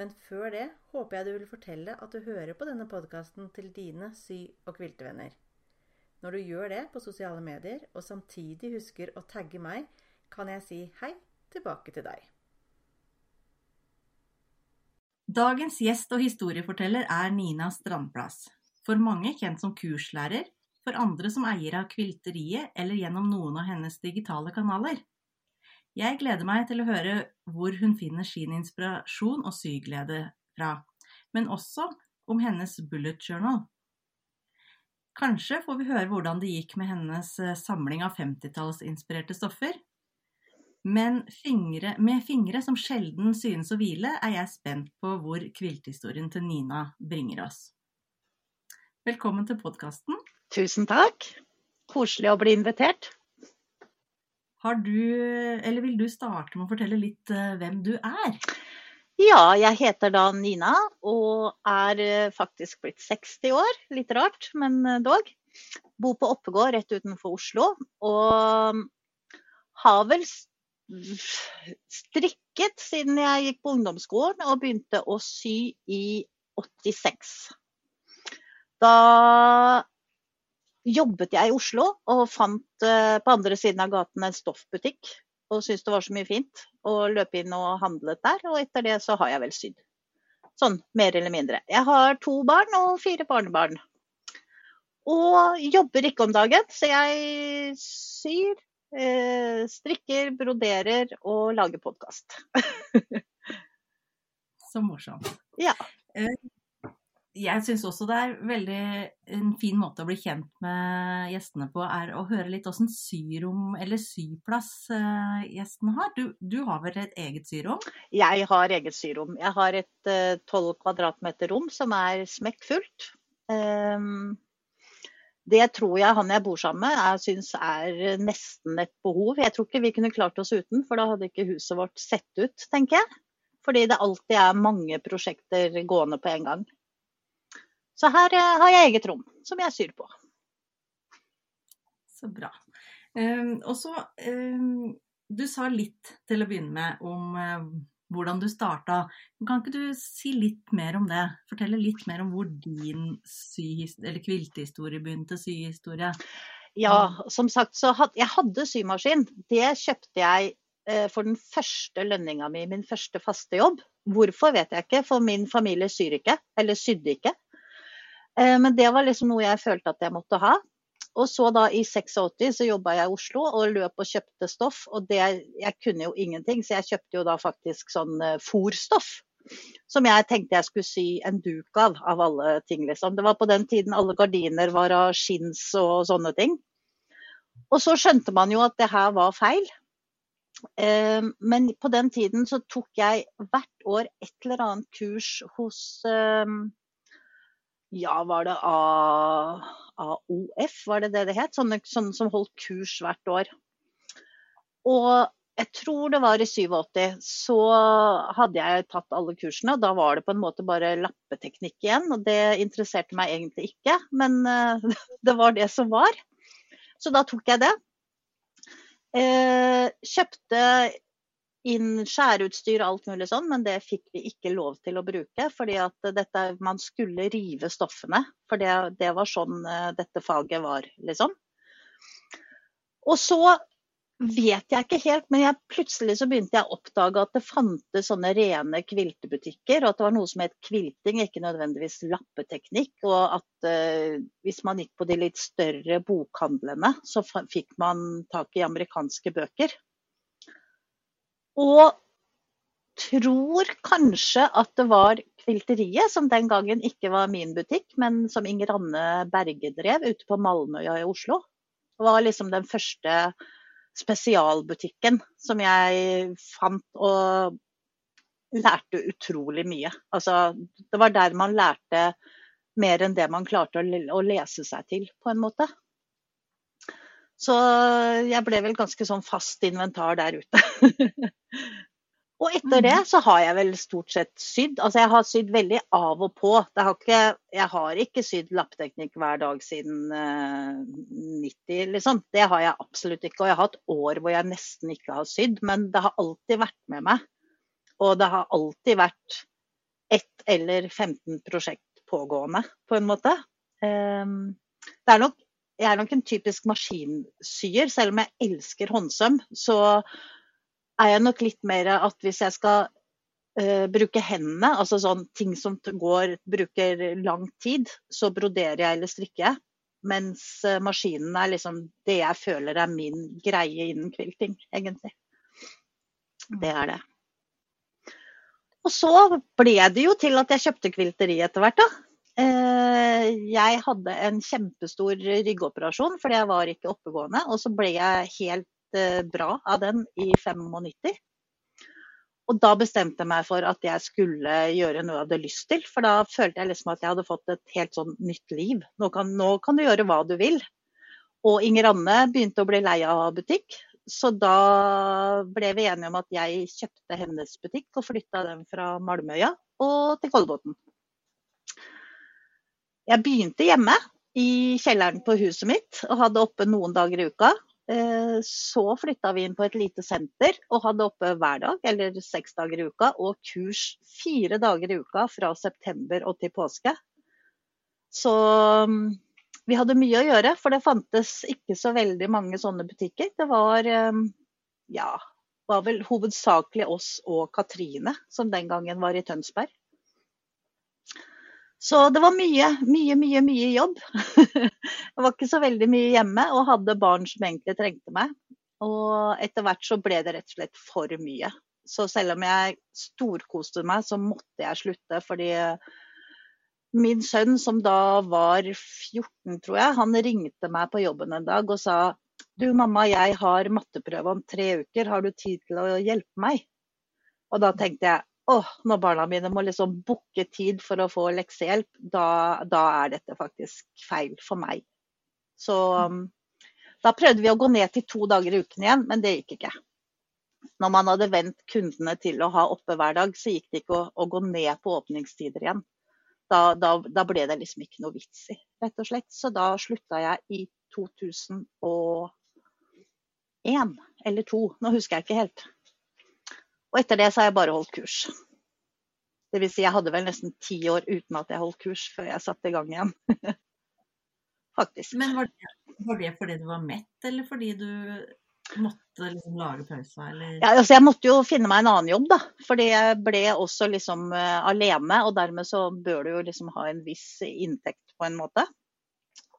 Men før det håper jeg du vil fortelle at du hører på denne podkasten til dine sy- og kviltevenner. Når du gjør det på sosiale medier, og samtidig husker å tagge meg, kan jeg si hei tilbake til deg. Dagens gjest og historieforteller er Nina Strandplass. For mange kjent som kurslærer, for andre som eier av Kvilteriet eller gjennom noen av hennes digitale kanaler. Jeg gleder meg til å høre hvor hun finner sin inspirasjon og syglede fra, men også om hennes bullet journal. Kanskje får vi høre hvordan det gikk med hennes eh, samling av 50-tallsinspirerte stoffer. Men fingre, med fingre som sjelden synes å hvile, er jeg spent på hvor kvilthistorien til Nina bringer oss. Velkommen til podkasten. Tusen takk. Koselig å bli invitert. Har du, eller vil du starte med å fortelle litt uh, hvem du er? Ja, jeg heter da Nina og er uh, faktisk blitt 60 år. Litt rart, men uh, dog. Bor på Oppegård rett utenfor Oslo. Og har vel strikket siden jeg gikk på ungdomsskolen og begynte å sy i 86. Da jobbet jeg i Oslo og fant uh, på andre siden av gaten en stoffbutikk. Og syntes det var så mye fint å løpe inn og handlet der. Og etter det så har jeg vel sydd. Sånn mer eller mindre. Jeg har to barn og fire barnebarn. Og jobber ikke om dagen, så jeg syr, uh, strikker, broderer og lager podkast. så morsomt. Ja. Jeg syns også det er veldig en fin måte å bli kjent med gjestene på, er å høre litt åssen syrom eller syplass uh, gjestene har. Du, du, har vel et eget syrom? Jeg har eget syrom. Jeg har et eh, tolv uh, kvadratmeter rom som er smekkfullt. Um, det tror jeg han jeg bor sammen med jeg syns er nesten et behov. Jeg tror ikke vi kunne klart oss uten, for da hadde ikke huset vårt sett ut, tenker jeg. Fordi det alltid er mange prosjekter gående på en gang. Så her eh, har jeg eget rom som jeg syr på. Så bra. Um, og så um, Du sa litt til å begynne med om uh, hvordan du starta. Kan ikke du si litt mer om det? Fortelle litt mer om hvor din kviltehistorie begynte, syhistorie? Ja, som sagt så had, jeg hadde symaskin. Det kjøpte jeg eh, for den første lønninga mi, min første faste jobb. Hvorfor vet jeg ikke, for min familie syr ikke, eller sydde ikke. Eh, men det var liksom noe jeg følte at jeg måtte ha. Og så da i 86 så jobba jeg i Oslo og løp og kjøpte stoff. Og det, jeg kunne jo ingenting, så jeg kjøpte jo da faktisk sånn eh, fòrstoff. Som jeg tenkte jeg skulle sy en duk av, av alle ting, liksom. Det var på den tiden alle gardiner var av skinns og sånne ting. Og så skjønte man jo at det her var feil. Eh, men på den tiden så tok jeg hvert år et eller annet kurs hos ja, var det A, AOF, var det det det het? Sånne, sånne, som holdt kurs hvert år. Og jeg tror det var i 87, så hadde jeg tatt alle kursene. Da var det på en måte bare lappeteknikk igjen, og det interesserte meg egentlig ikke. Men uh, det var det som var. Så da tok jeg det. Eh, kjøpte inn skjæreutstyr og alt mulig sånn, men det fikk vi ikke lov til å bruke. fordi at dette, man skulle rive stoffene. For det, det var sånn uh, dette faget var, liksom. Og så vet jeg ikke helt, men jeg, plutselig så begynte jeg å oppdage at det fantes sånne rene kviltebutikker. Og at det var noe som het kvilting, ikke nødvendigvis lappeteknikk. Og at uh, hvis man gikk på de litt større bokhandlene, så fikk man tak i amerikanske bøker. Og tror kanskje at det var Kvilteriet, som den gangen ikke var min butikk, men som Inger Anne Berge drev ute på Malmøya i Oslo. Det var liksom den første spesialbutikken som jeg fant. Og lærte utrolig mye. Altså, det var der man lærte mer enn det man klarte å, å lese seg til, på en måte. Så jeg ble vel ganske sånn fast inventar der ute. og etter det Mhm. så har jeg vel stort sett sydd. Altså jeg har sydd veldig av og på. Det har ikke, jeg har ikke sydd lappteknikk hver dag siden uh, 90, liksom. Det har jeg absolutt ikke. Og jeg har hatt år hvor jeg nesten ikke har sydd, men det har alltid vært med meg. Og det har alltid vært ett eller 15 prosjekt pågående, på en måte. Um, det er nok, jeg er nok en typisk maskinsyer, selv om jeg elsker håndsøm. Så er jeg nok litt mer at hvis jeg skal uh, bruke hendene, altså sånn ting som går, bruker lang tid, så broderer jeg eller strikker jeg. Mens eh, maskinen er liksom det jeg føler er min greie innen quilting, egentlig. Det er det. Og så ble det jo til at jeg kjøpte kvilteri etter hvert, da. Eh, Jeg hadde en kjempestor ryggoperasjon fordi jeg var ikke oppegående. Og så ble jeg helt eh, bra av den i 95. Og da bestemte jeg meg for at jeg skulle gjøre noe jeg hadde lyst til. For da følte jeg liksom at jeg hadde fått et helt sånn nytt liv. Nå kan, nå kan du gjøre hva du vil. Og Inger Anne begynte å bli lei av butikk. Så da ble vi enige om at jeg kjøpte hennes butikk og flytta den fra Malmøya og til Kolbotn. Jeg begynte hjemme i kjelleren på huset mitt og hadde oppe noen dager i uka. Eh, Så flytta vi inn på et lite senter og hadde oppe hver dag, eller seks dager i uka, og kurs fire dager i uka fra september og til påske. Så mm, vi hadde mye å gjøre, for det fantes ikke så veldig mange sånne butikker. Det var eh, ja, var vel hovedsakelig oss og Katrine som den gangen var i Tønsberg. Så det var mye, mye, mye, mye jobb. Jeg var ikke så veldig mye hjemme og hadde barn som egentlig trengte meg. Og etter hvert så ble det rett og slett for mye. Så selv om jeg storkoste meg, så måtte jeg slutte. Fordi min sønn, som da var 14, tror jeg, han ringte meg på jobben en dag og sa du mamma, jeg har matteprøve om tre uker, har du tid til å hjelpe meg? Og da tenkte jeg åh, når barna mine må liksom booke tid for å få leksehjelp, da, da er dette faktisk feil for meg. Så um, da prøvde vi å gå ned til to dager i uken igjen, men det gikk ikke. Når man hadde vent kundene til å ha oppe hver dag, så gikk det ikke å, å gå ned på åpningstider igjen. Da, da, da ble det liksom ikke noe vits i, rett og slett. Så da slutta jeg i 2001 eller 2002, nå husker jeg ikke helt. Og etter det så har jeg bare holdt kurs. Det vil si jeg hadde vel nesten ti år uten at jeg holdt kurs før jeg satte i gang igjen. Faktisk. Men var det, var det fordi du var mett, eller fordi du måtte liksom lage pausa, eller? Ja, altså jeg måtte jo finne meg en annen jobb, da. Fordi jeg ble også liksom uh, alene, og dermed så bør du jo liksom ha en viss inntekt på en måte.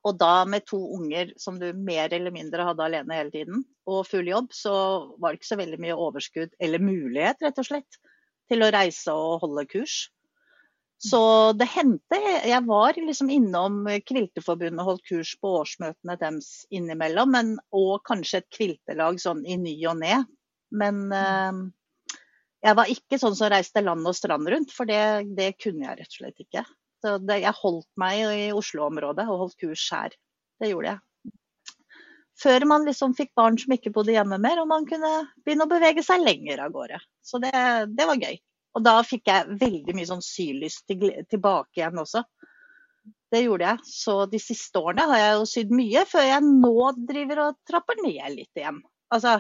Og da med to unger som du mer eller mindre hadde alene hele tiden, og full jobb, så var det ikke så veldig mye overskudd, eller mulighet rett og slett, til å reise og holde kurs. Så det hendte Jeg var liksom innom Kvilteforbundet holdt kurs på årsmøtene deres innimellom, men, og kanskje et kviltelag sånn i ny og ne. Men eh, jeg var ikke sånn som reiste land og strand rundt, for det, det kunne jeg rett og slett ikke. Så det, jeg holdt meg i Oslo-området og holdt kurs her. Det gjorde jeg. Før man liksom fikk barn som ikke bodde hjemme mer, og man kunne begynne å bevege seg lenger av gårde. Så det, det var gøy. Og da fikk jeg veldig mye sånn sylyst til, tilbake igjen også. Det gjorde jeg. Så de siste årene har jeg jo sydd mye, før jeg nå driver og trapper ned litt igjen. Altså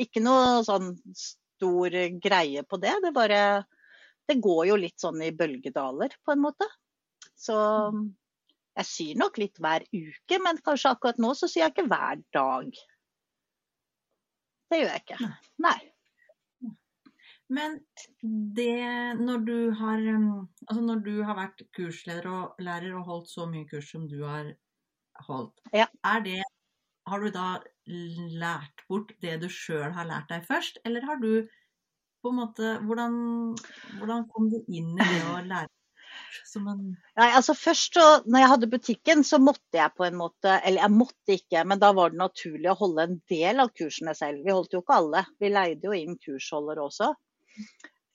ikke noe sånn stor greie på det. Det bare Det går jo litt sånn i bølgedaler, på en måte. Så jeg syr nok litt hver uke, men kanskje akkurat nå så syr jeg ikke hver dag. Det gjør jeg ikke. Nei. Men det når du har um, Altså når du har vært kursleder og lærer og holdt så mye kurs som du har holdt, Ja. er det Har du da lært bort det du sjøl har lært deg først, eller har du på en måte Hvordan, hvordan kom du inn i det å lære som en Nei, altså først så, når jeg hadde butikken, så måtte jeg på en måte Eller jeg måtte ikke, men da var det naturlig å holde en del av kursene selv. Vi holdt jo ikke alle. Vi leide jo inn kursholdere også.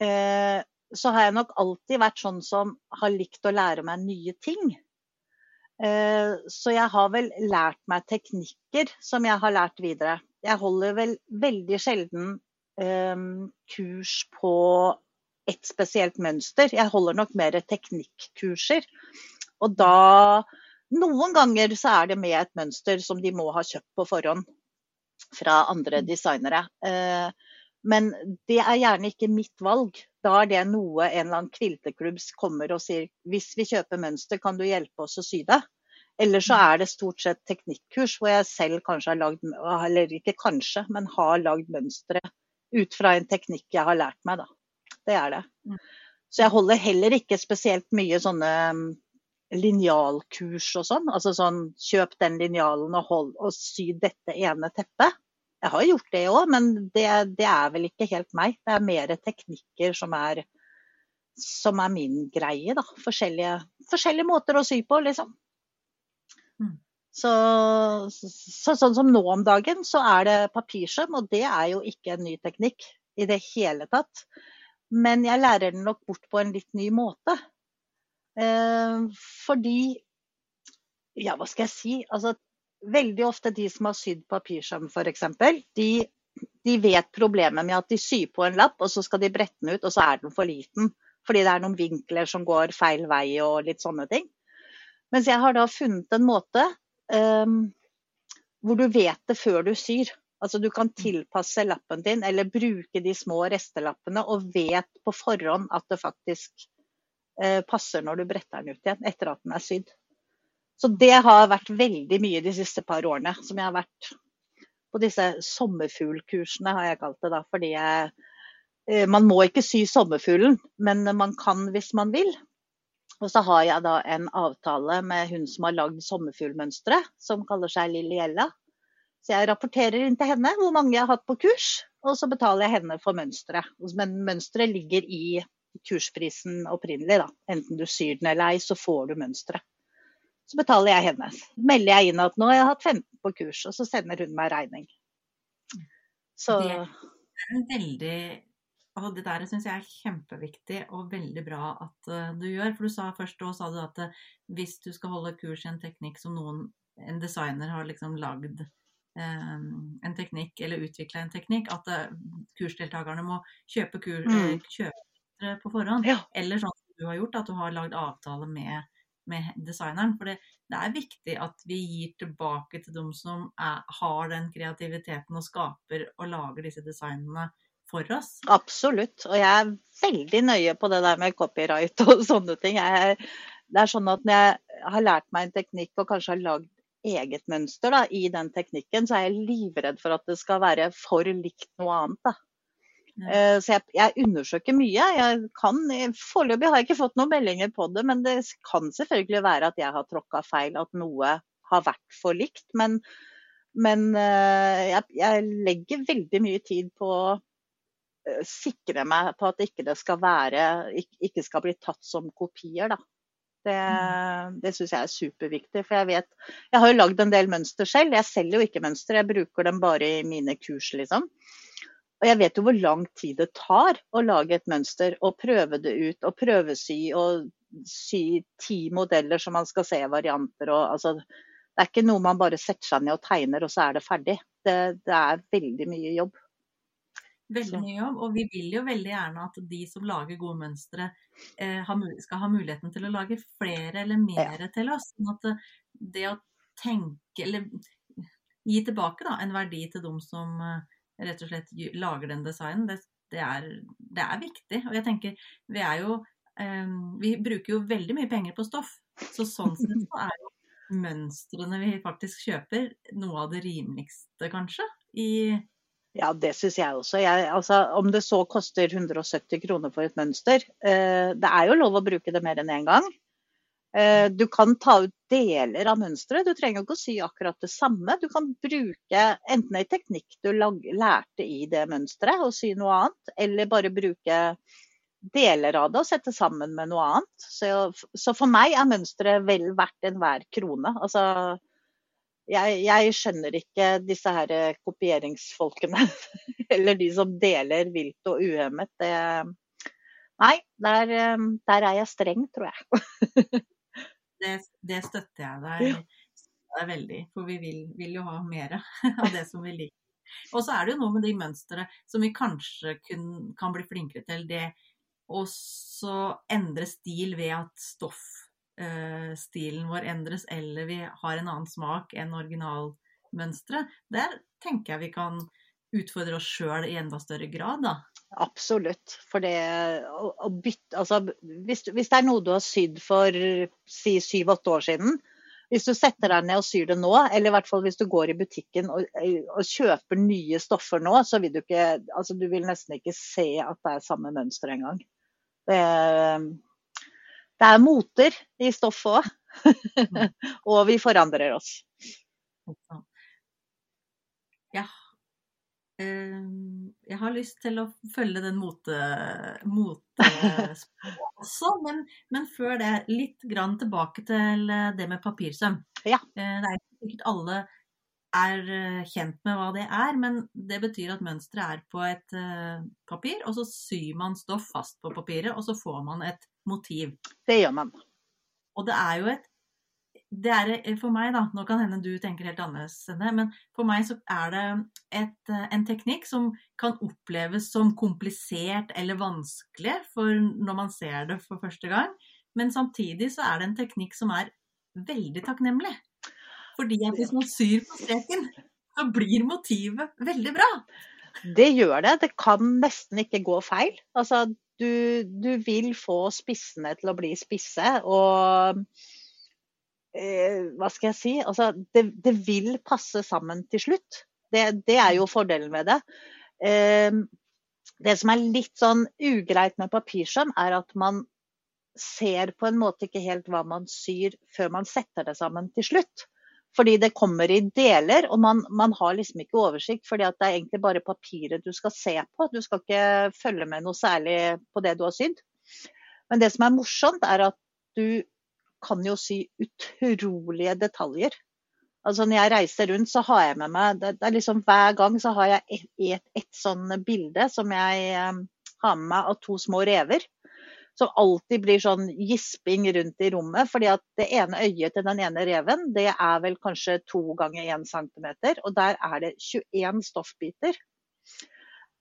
Eh, så har jeg nok alltid vært sånn som har likt å lære meg nye ting. Eh, så jeg har vel lært meg teknikker som jeg har lært videre. Jeg holder vel veldig sjelden eh, kurs på ett spesielt mønster. Jeg holder nok mer teknikkurser. Og da Noen ganger så er det med et mønster som de må ha kjøpt på forhånd fra andre designere. Eh, men det er gjerne ikke mitt valg. Da er det noe en eller annen kvilteklubb kommer og sier hvis vi kjøper mønster, kan du hjelpe oss å sy det? Eller så er det stort sett teknikkurs hvor jeg selv kanskje har lagd, eller ikke kanskje, men har lagd mønstre ut fra en teknikk jeg har lært meg, da. Det er det. Så jeg holder heller ikke spesielt mye sånne mm, linjalkurs og sånn. Altså sånn kjøp den linjalen og, og sy dette ene teppet. Jeg har gjort det òg, men det, det, er vel ikke helt meg. Det er mer teknikker som er, som er min greie, da. Forskjellige, forskjellige, måter å sy på, liksom. Mm. Så, så, sånn som nå om dagen, så er det papirsøm, og det er jo ikke en ny teknikk i det hele tatt. Men jeg lærer den nok bort på en litt ny måte. Eh, fordi Ja, hva skal jeg si? Altså, veldig ofte de som har sydd papirsøm f.eks., de, de vet problemet med at de syr på en lapp, og så skal de brette den ut, og så er den for liten. Fordi det er noen vinkler som går feil vei og litt sånne ting. Mens jeg har da funnet en måte um, hvor du vet det før du syr. Altså Du kan tilpasse lappen din eller bruke de små restelappene og vet på forhånd at det faktisk eh, passer når du bretter den ut igjen etter at den er sydd. Så det har vært veldig mye de siste par årene. Som jeg har vært på disse sommerfuglkursene, har jeg kalt det da. Fordi jeg, eh, man må ikke sy sommerfuglen, men man kan hvis man vil. Og så har jeg da en avtale med hun som har lagd sommerfuglmønstre, som kaller seg Lilliella. Så jeg rapporterer inn til henne hvor mange jeg har hatt på kurs, og så betaler jeg henne for mønsteret. Men mønsteret ligger i kursprisen opprinnelig, da. Enten du syr den eller ei, så får du mønsteret så betaler jeg henne. Melder jeg inn at nå har jeg hatt 15 på kurs, og så sender hun meg regning. Så Det er veldig og det der syns jeg er kjempeviktig og veldig bra at uh, du gjør. For du sa først da sa du at uh, hvis du skal holde kurs i en teknikk som noen, en designer har liksom lagd en teknikk eller utvikla en teknikk, at uh, kursdeltakerne må kjøpe, kur, mm. kjøpe på forhånd. Ja. Eller sånn som du har gjort, at du har lagd avtale med med designeren. For det, det, er viktig at vi gir tilbake til dem som er, har den kreativiteten og skaper og lager disse designene for oss. Absolutt. Og jeg er veldig nøye på det der med copyright og sånne ting. Jeg, det er sånn at når jeg har lært meg en teknikk og kanskje har lagd eget mønster da, i den teknikken, så er jeg livredd for at det skal være for likt noe annet. da. Eh, så jeg, jeg, undersøker mye. Jeg kan, Foreløpig har jeg ikke fått noen meldinger på det, men det kan selvfølgelig være at jeg har tråkka feil, at noe har vært for likt. Men, men eh, jeg, jeg, legger veldig mye tid på å eh, sikre meg på at ikke det skal være, ikke skal bli tatt som kopier. da. Det, mm. det syns jeg er superviktig. For jeg vet Jeg har jo lagd en del mønster selv. Jeg selger jo ikke mønster, jeg bruker dem bare i mine kurs, liksom. Og jeg vet jo hvor lang tid det tar å lage et mønster og prøve det ut og prøvesy og sy ti modeller som man skal se varianter og altså, Det er ikke noe man bare setter seg ned og tegner og så er det ferdig. Det, det er veldig mye jobb. Veldig mye jobb, og vi vil jo veldig gjerne at de som lager gode mønstre, eh, skal ha muligheten til å lage flere eller mer ja. til oss. Sånn at det å tenke, eller gi tilbake da, en verdi til dem som eh, rett og slett lager den designen, det, det, er, det, er, viktig. Og jeg tenker, vi er jo Vi bruker jo veldig mye penger på stoff. Så sånn sett så er jo mønstrene vi faktisk kjøper, noe av det rimeligste, kanskje, i ja, det syns jeg også. Jeg, altså, om det så koster 170 kroner for et mønster eh, Det er jo lov å bruke det mer enn én gang. Eh, du kan ta ut deler av mønsteret. Du trenger ikke å sy akkurat det samme. Du kan bruke enten en teknikk du lærte i det mønsteret og sy noe annet, eller bare bruke deler av det og sette sammen med noe annet. Så, så for meg er mønsteret vel verdt enhver krone. Altså, jeg, jeg, skjønner ikke disse her kopieringsfolkene, eller de som deler vilt og uhemmet. Det, Nei, der, eh, der er jeg streng, tror jeg. det, det, støtter jeg deg, deg veldig, for vi vil, vil, jo ha mer av det som vi liker. Og så er det jo noe med de mønstre som vi kanskje kun, kan bli flinkere til. Det å endre stil ved at stoffstilen uh, vår endres, eller vi har en annen smak enn originalmønsteret. Der tenker jeg vi kan utfordre oss sjøl i enda større grad, da. Absolutt. For det å, å bytte Altså hvis, hvis, det er noe du har sydd for si syv-åtte år siden, hvis du setter deg ned og syr det nå, eller i hvert fall hvis du går i butikken og, og kjøper nye stoffer nå, så vil du ikke Altså du vil nesten ikke se at det er samme mønster engang. Det, det er moter i stoffet òg. og vi forandrer oss. Ja, Ehm, jeg har lyst til å følge den motesporet mote også, men, men, før det litt grann tilbake til eh, det med papirsøm. Ja. Eh, det er ikke sikkert alle er eh, kjent med hva det er, men det betyr at mønsteret er på et papir, og så syr man stoff fast på papiret, og så får man et motiv. Det gjør man. Og det er jo et det er eh, for meg, da, nå kan hende du tenker helt annerledes men for meg så er det et, eh, en teknikk som kan oppleves som komplisert eller vanskelig for når man ser det for første gang. Men samtidig så er det en teknikk som er veldig takknemlig. Fordi at hvis man syr på streken, så blir motivet veldig bra. Det gjør det. Det kan nesten ikke gå feil. Altså, du, du vil få spissene til å bli spisse. og eh, Hva skal jeg si? Altså, det, det, vil passe sammen til slutt. Det, det er jo fordelen med det. Eh, det som er litt sånn ugreit med papirsøm, er at man ser på en måte ikke helt hva man syr før man setter det sammen til slutt. Fordi det kommer i deler, og man, man har liksom ikke oversikt. fordi det er egentlig bare papiret du skal se på. Du skal ikke følge med noe særlig på det du har sydd. Men det som er morsomt, er at du kan jo sy utrolige detaljer. Altså Når jeg reiser rundt, så har jeg med meg det, er liksom Hver gang så har jeg et, et, et sånn bilde som jeg um, har med meg av to små rever. Som alltid blir sånn gisping rundt i rommet. fordi at det ene øyet til den ene reven, det er vel kanskje to ganger én centimeter. Og der er det 21 stoffbiter.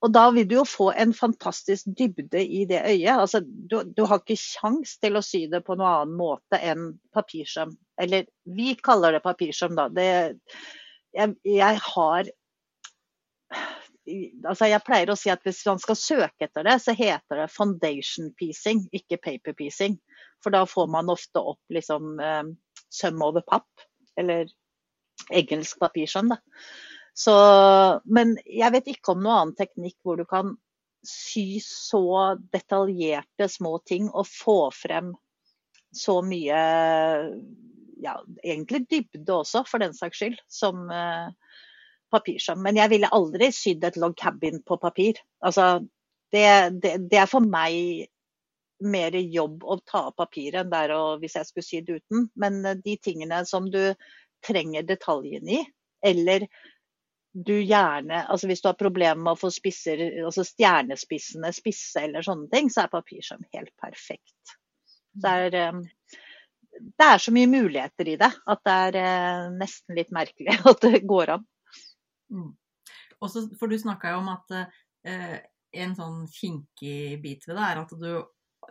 Og da vil du jo få en fantastisk dybde i det øyet. Altså, du, du, har ikke kjangs til å sy det på noen annen måte enn papirsøm. Eller vi kaller det papirsøm, da. Det, jeg, jeg, har Altså, jeg pleier å si at hvis man skal søke etter det, så heter det foundation piecing, ikke paper piecing. For da får man ofte opp liksom eh, søm over papp, eller engelsk papirsøm, da. Så, men jeg vet ikke om noen annen teknikk hvor du kan sy så detaljerte små ting og få frem så mye ja, egentlig dybde også, for den saks skyld, som papirsøm. Men jeg ville aldri sydd et log cabin på papir. Altså, det, det, det, er for meg mer jobb å ta av papiret enn det er hvis jeg skulle sydd uten. Men uh, de tingene som du trenger detaljene i, eller du gjerne altså Hvis du har problemer med å få spisser, altså stjernespissene spisse eller sånne ting, så er papirsøm helt perfekt. Det er, um, det er, så mye muligheter i det at det er uh, nesten litt merkelig at det går an. Mm. Også, for du snakka jo om at eh, en sånn kinkig bit ved det er at du,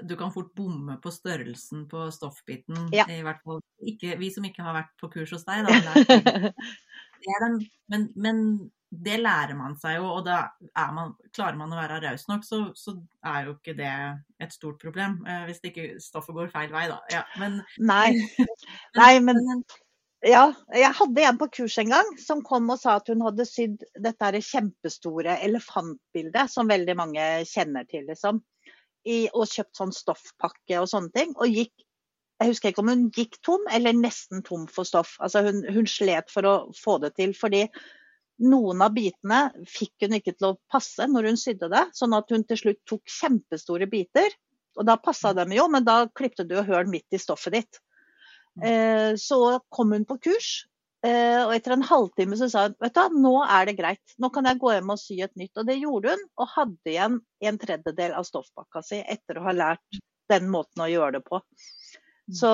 du kan fort bomme på størrelsen på stoffbiten. Ja. I hvert fall ikke, vi som ikke har vært på kurs hos deg, da. den, men, men, det lærer man seg jo, og da man, klarer man å være raus nok, så, så, er jo ikke det et stort problem. Eh, hvis ikke stoffet går feil vei, da. Ja, men, Nei. Nei, men ja, jeg hadde en på kurs en gang som kom og sa at hun hadde sydd dette kjempestore elefantbildet som veldig mange kjenner til, liksom. I, og kjøpt sånn stoffpakke og sånne ting. Og gikk jeg husker ikke om hun gikk tom eller nesten tom for stoff. Altså hun, hun, slet for å få det til. Fordi noen av bitene fikk hun ikke til å passe når hun sydde det. Sånn at hun til slutt tok kjempestore biter. Og da passa dem jo, men da klipte du jo høl midt i stoffet ditt. Mm. Eh, så kom hun på kurs, Eh, og etter en halvtime så sa hun vet du hva, nå er det greit, nå kan jeg gå hjem og sy et nytt. Og det gjorde hun, og hadde igjen en tredjedel av stoffpakka si etter å ha lært den måten å gjøre det på. Så,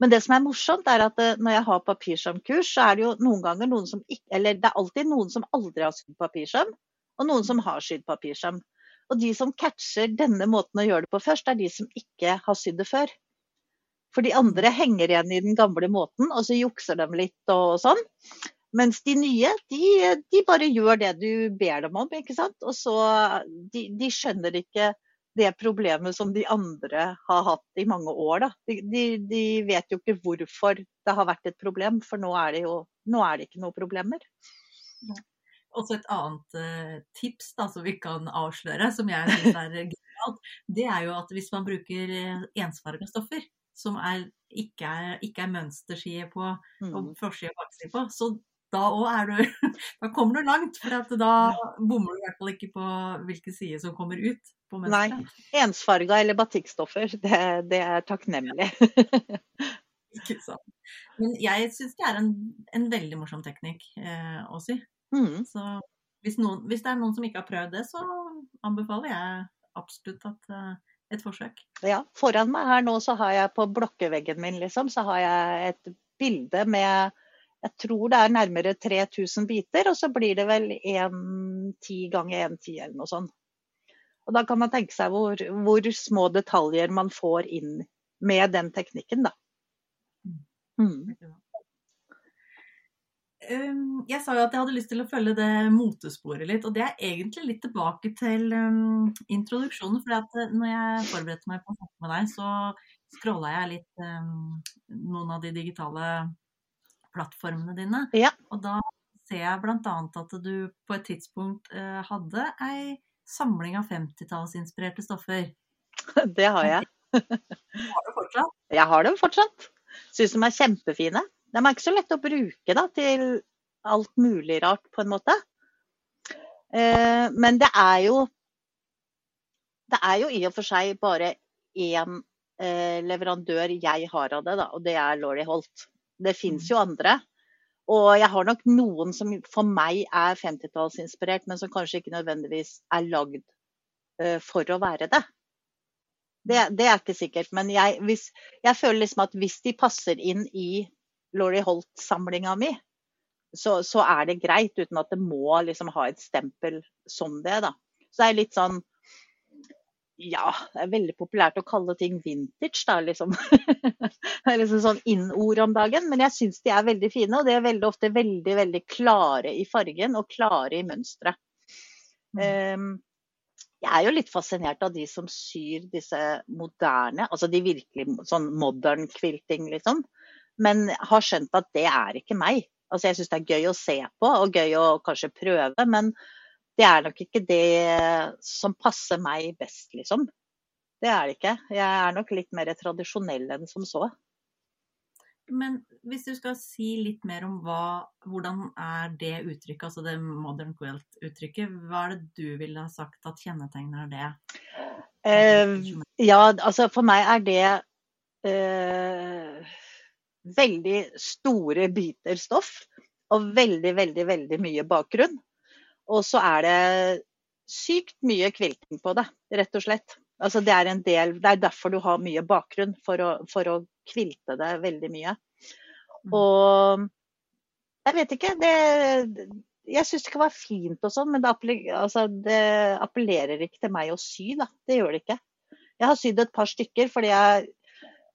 men det som er morsomt, er at eh, når jeg har papirsømkurs, så er det jo noen ganger noen som ikke Eller det er alltid noen som aldri har sydd papirsøm, og noen som har sydd papirsøm. Og de som catcher denne måten å gjøre det på først, er de som ikke har sydd det før. For de andre henger igjen i den gamle måten, og så jukser de litt og sånn. Mens de nye, de, de bare gjør det du ber dem om, ikke sant. Og så De, de skjønner ikke det problemet som de andre har hatt i mange år. De, de, de, vet jo ikke hvorfor det har vært et problem, for nå er det jo nå er det ikke noen problemer. Også et annet uh, tips da, som vi kan avsløre, som jeg syns er genialt, det er jo at hvis man bruker uh, ensfarga stoffer, som er, ikke, er, ikke er mønsterside på mm. og forside og bakside på, så da òg er du Da kommer du langt, for da bommer du i hvert fall ikke på hvilken side som kommer ut. på Nei. Ensfarga eller batikkstoffer, det, det er takknemlig. ikke sant. Men jeg syns det er en, en, veldig morsom teknikk eh, å sy. Mm. Så hvis, noen, hvis, det er noen som ikke har prøvd det, så anbefaler jeg absolutt at, uh, et forsøk. Ja, foran meg her nå så har jeg på blokkeveggen min liksom, så har jeg et bilde med jeg tror det er nærmere 3000 biter, og så blir det vel 1,10 ganger 1,10 eller noe sånt. Og da kan man tenke seg hvor, hvor, små detaljer man får inn med den teknikken, da. Mm. Um, jeg sa jo at jeg hadde lyst til å følge det motesporet litt, og det er egentlig litt tilbake til um, introduksjonen. For at uh, når jeg forberedte meg på å snakke med deg, så scrolla jeg litt um, noen av de digitale plattformene dine. Ja. Og da ser jeg bl.a. at du på et tidspunkt uh, hadde ei samling av 50-tallsinspirerte stoffer. Det har jeg. har du fortsatt? Jeg har dem fortsatt. Syns de er kjempefine. De er ikke så lette å bruke da, til alt mulig rart, på en måte. Uh, men det er jo Det er jo i og for seg bare én uh, leverandør jeg har av det, da, og det er Laurie Holt. Det fins jo andre. Og jeg har nok noen som for meg er 50-tallsinspirert, men som kanskje ikke nødvendigvis er lagd uh, for å være det. Det, det er ikke sikkert. Men jeg, hvis, jeg, føler liksom at hvis de passer inn i Laurie Holt-samlinga mi, så, så, er det greit, uten at det må liksom ha et stempel som det. da. Så det er litt sånn ja, det er veldig populært å kalle ting vintage, da, liksom. det er liksom sånn in-ord om dagen. Men jeg syns de er veldig fine, og de er veldig ofte veldig, veldig klare i fargen og klare i mønsteret. Um, jeg er jo litt fascinert av de som syr disse moderne, altså de virkelig sånn modern quilting, liksom. Men har skjønt at det er ikke meg. Altså jeg syns det er gøy å se på og gøy å kanskje prøve, men det er nok ikke det som passer meg best, liksom. Det er det ikke. Jeg er nok litt mer tradisjonell enn som så. Men hvis du skal si litt mer om hva, hvordan er det uttrykket, altså det modern quilt-uttrykket, hva er det du ville ha sagt at kjennetegner det? Eh, ja, altså for meg er det eh, veldig store biter stoff og veldig, veldig, veldig mye bakgrunn. Og så er det sykt mye kvilting på det, rett og slett. Altså det er en del, det er derfor du har mye bakgrunn, for å, for å kvilte det veldig mye. Mm. Og jeg vet ikke, det Jeg syns det kan være fint og sånn, men det, altså, det, appellerer ikke til meg å sy, da. Det gjør det ikke. Jeg har sydd et par stykker fordi jeg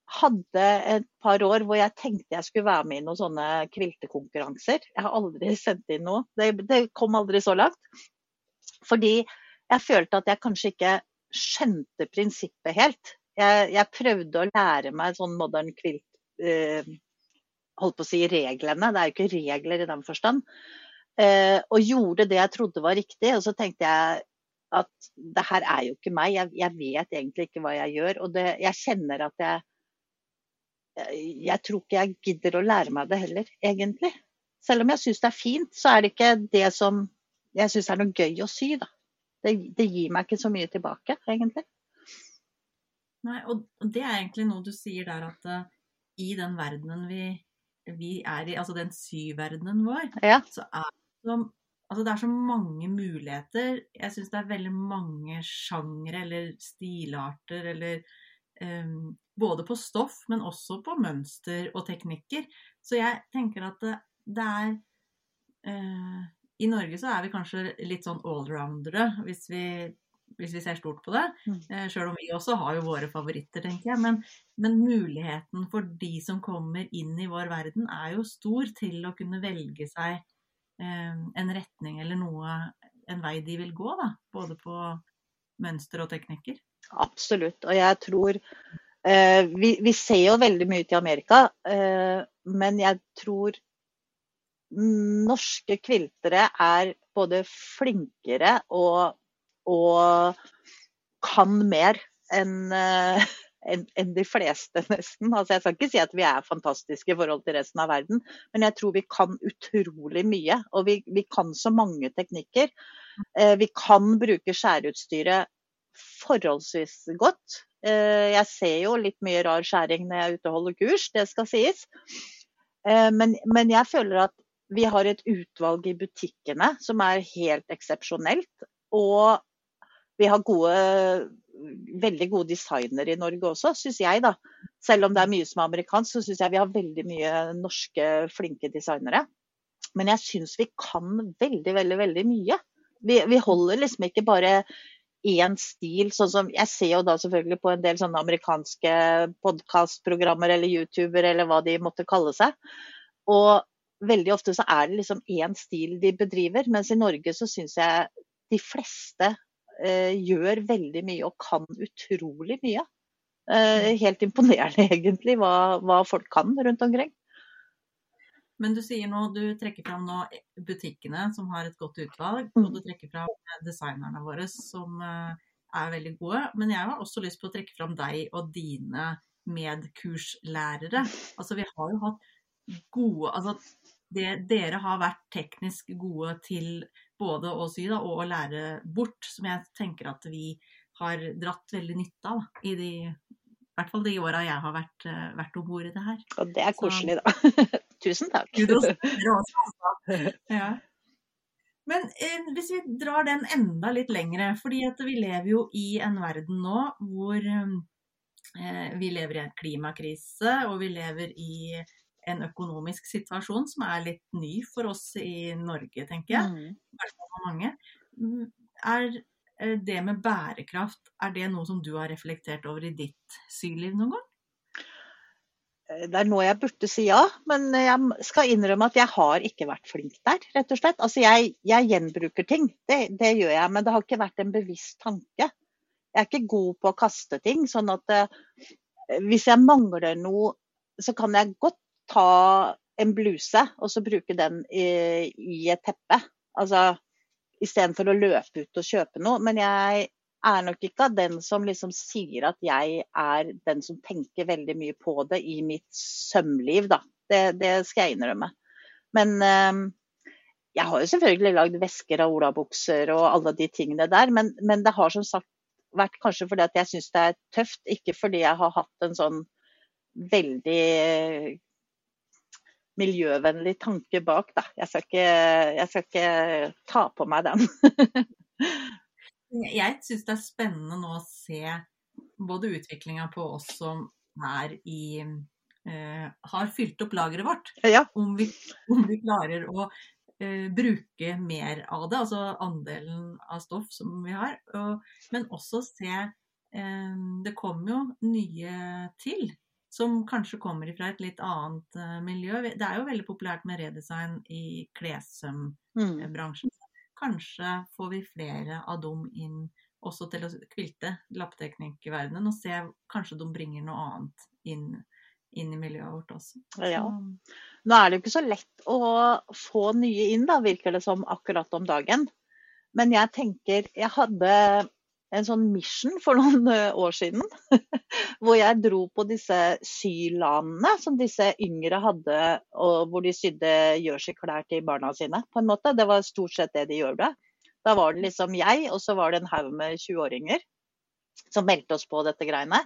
hadde et par år hvor jeg tenkte jeg skulle være med i noen sånne kviltekonkurranser. Jeg har aldri sendt inn noe. Det, det, kom aldri så langt. Fordi jeg følte at jeg kanskje ikke skjønte prinsippet helt. Jeg, jeg prøvde å lære meg sånn modern quilt eh, Holdt på å si reglene. Det er jo ikke regler i den forstand. Eh, og gjorde det jeg trodde var riktig. Og så tenkte jeg at det her er jo ikke meg. Jeg, jeg vet egentlig ikke hva jeg gjør. Og det, jeg kjenner at jeg jeg tror ikke jeg gidder å lære meg det heller, egentlig. Selv om jeg syns det er fint, så er det ikke det som jeg syns er noe gøy å sy, da. Det, det, gir meg ikke så mye tilbake, egentlig. Nei, og det er egentlig noe du sier der at uh, i den verdenen vi vi er i, altså den syverdenen vår, Ja. så er det, så, altså det er så mange muligheter. Jeg syns det er veldig mange sjangre eller stilarter eller Både på stoff, men også på mønster og teknikker. Så jeg tenker at det, det er eh, I Norge så er vi kanskje litt sånn allroundere, hvis vi, hvis vi ser stort på det. Mm. Eh, Sjøl om vi også har jo våre favoritter, tenker jeg. Men, men muligheten for de som kommer inn i vår verden, er jo stor til å kunne velge seg eh, en retning eller noe, en vei de vil gå, da. Både på mønster og teknikker. Absolutt. Og jeg tror eh, vi, vi ser jo veldig mye til Amerika, eh, men jeg tror norske kviltere er både flinkere og, og kan mer enn eh, enn en de fleste, nesten. Altså, jeg skal ikke si at vi er fantastiske i forhold til resten av verden, men jeg tror vi kan utrolig mye. Og vi, vi kan så mange teknikker. Eh, vi kan bruke skjæreutstyret forholdsvis godt. Eh, jeg ser jo litt mye rar skjæring når jeg er ute og holder kurs, det skal sies. Eh, men, men jeg føler at vi har et utvalg i butikkene som er helt eksepsjonelt. Og vi har gode, veldig gode designere i Norge også, syns jeg. da. Selv om det er mye som er amerikansk, så syns jeg vi har veldig mye norske flinke designere. Men jeg syns vi kan veldig, veldig, veldig mye. Vi, vi holder liksom ikke bare én stil, sånn som Jeg ser jo da selvfølgelig på en del sånne amerikanske podkastprogrammer eller YouTuber eller hva de måtte kalle seg. Og veldig ofte så er det liksom én stil de bedriver, mens i Norge så syns jeg de fleste eh, gjør veldig mye og kan utrolig mye. Eh, helt imponerende egentlig hva, hva folk kan rundt omkring. Men du sier nå, du trekker fram nå butikkene som har et godt utvalg, Mm. og du trekker fram designerne våre som eh, er veldig gode. Men jeg har også lyst på å trekke fram deg og dine medkurslærere. Altså vi har jo hatt gode Altså det, dere har vært teknisk gode til både å sy da, og å lære bort, som jeg tenker at vi har dratt veldig nytte av da, i de i hvert fall de åra jeg har vært, eh, vært om bord i det her. Og det er Så- koselig, da. Tusen takk. Ja. Men eh, hvis vi drar den enda litt lengre, fordi at vi lever jo i en verden nå hvor eh, vi lever i en klimakrise, og vi lever i en økonomisk situasjon som er litt ny for oss i Norge, tenker jeg. Mm. I hvert fall for mange. Mm, Er det med bærekraft, er det noe som du har reflektert over i ditt syliv noen gang? Det er nå jeg burde si ja, men jeg skal innrømme at jeg har ikke vært flink der, rett og slett. Altså jeg, jeg gjenbruker ting, det, det gjør jeg, men det har ikke vært en bevisst tanke. Jeg er ikke god på å kaste ting, sånn at eh, hvis jeg mangler noe, så kan jeg godt ta en bluse og så bruke den i, i et teppe. Altså istedenfor å løpe ut og kjøpe noe. Men jeg er nok ikke av den som liksom sier at jeg er den som tenker veldig mye på det i mitt sømliv, da. Det, det skal jeg innrømme. Men eh, jeg har jo selvfølgelig lagd vesker av olabukser og alle de tingene der, men, men det har som sagt vært kanskje fordi at jeg syns det er tøft, ikke fordi jeg har hatt en sånn veldig miljøvennlig tanke bak, da. Jeg skal ikke, jeg skal ikke ta på meg den. Jeg syns det er spennende nå å se både utviklinga på oss som er i eh, Har fylt opp lageret vårt. ja. Om vi, om vi klarer å eh, bruke mer av det, altså andelen av stoff som vi har. Og, men også se eh, Det kommer jo nye til. Som kanskje kommer fra et litt annet eh, miljø. Det er jo veldig populært med redesign i klessømbransjen. Mm. Kanskje får vi flere av dem inn også til å kvilte lappteknikkverdenen og se kanskje de bringer noe annet inn, inn i miljøet vårt også. Ja. Nå er det jo ikke så lett å få nye inn, da, virker det som akkurat om dagen. Men jeg tenker Jeg hadde en sånn mission for noen eh, år siden. Hvor jeg dro på disse sylanene som disse yngre hadde, og hvor de sydde jerseyklær til barna sine. på en måte. Det var stort sett det de gjorde. Da var det liksom jeg, og så var det en haug med 20-åringer som meldte oss på dette greiene.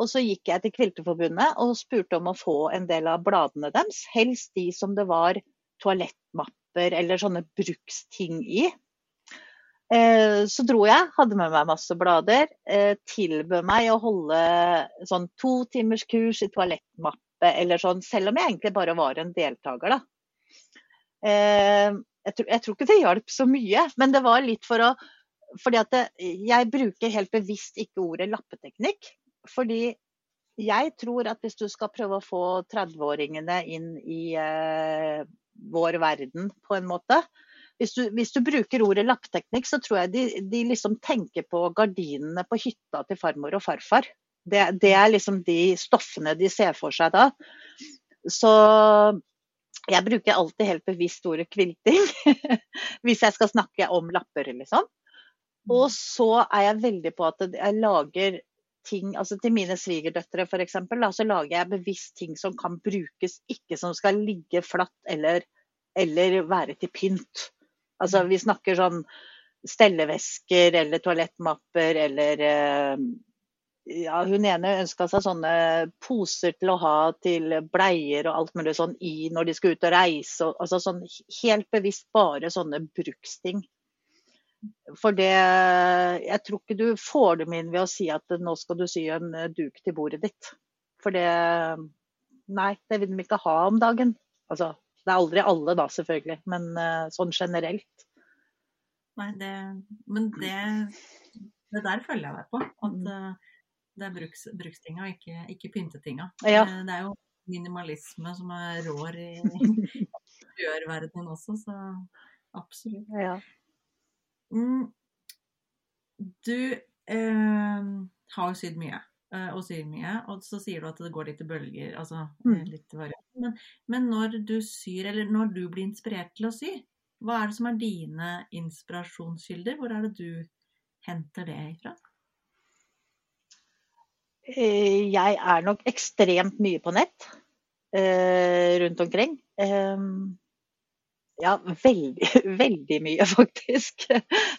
Og så gikk jeg til Kvilteforbundet og spurte om å få en del av bladene deres. Helst de som det var toalettmapper eller sånne bruksting i. Eh, så dro jeg, hadde med meg masse blader. Eh, tilbød meg å holde sånn to timers kurs i toalettmappe eller sånn, selv om jeg egentlig bare var en deltaker, da. Eh, jeg, tror, jeg tror ikke det hjalp så mye, men det var litt for å fordi at det, jeg bruker helt bevisst ikke ordet lappeteknikk. Fordi jeg tror at hvis du skal prøve å få 30-åringene inn i vår verden på en måte, hvis du, hvis du, bruker ordet lappteknikk, så tror jeg de, de, liksom tenker på gardinene på hytta til farmor og farfar. Det, det, er liksom de stoffene de ser for seg da. Så jeg bruker alltid helt bevisst ordet kvilting hvis jeg skal snakke om lapper, liksom. Og så er jeg veldig på at jeg lager ting altså Til mine svigerdøtre f.eks. så lager jeg bevisst ting som kan brukes, ikke som skal ligge flatt eller, eller være til pynt. Altså Vi snakker sånn stellevesker eller toalettmapper eller eh, ja, Hun ene ønska seg sånne poser til å ha til bleier og alt mulig sånn i når de skal ut og reise. Og, altså sånn Helt bevisst bare sånne bruksting. For det Jeg tror ikke du får dem inn ved å si at nå skal du sy en duk til bordet ditt. For det Nei, det vil de ikke ha om dagen. Altså, det er aldri alle da, selvfølgelig, men uh, sånn generelt. Nei, det Men det, det der følger jeg deg på. At uh, det er bruks, brukstinga, ikke, ikke pyntetinga. Ja. Det, det er jo minimalisme som er rår i gjørverdenen også, så absolutt. Ja. Mm. Du eh, har jo sydd mye, eh, og syr mye, og så sier du at det går litt i bølger. altså mm. litt men, men, når du syr, eller når du blir inspirert til å sy, hva er det som er dine inspirasjonskilder? Hvor er det du henter det ifra? Eh, jeg er nok ekstremt mye på nett eh, rundt omkring. Um, ja, veldig, veldig mye, faktisk.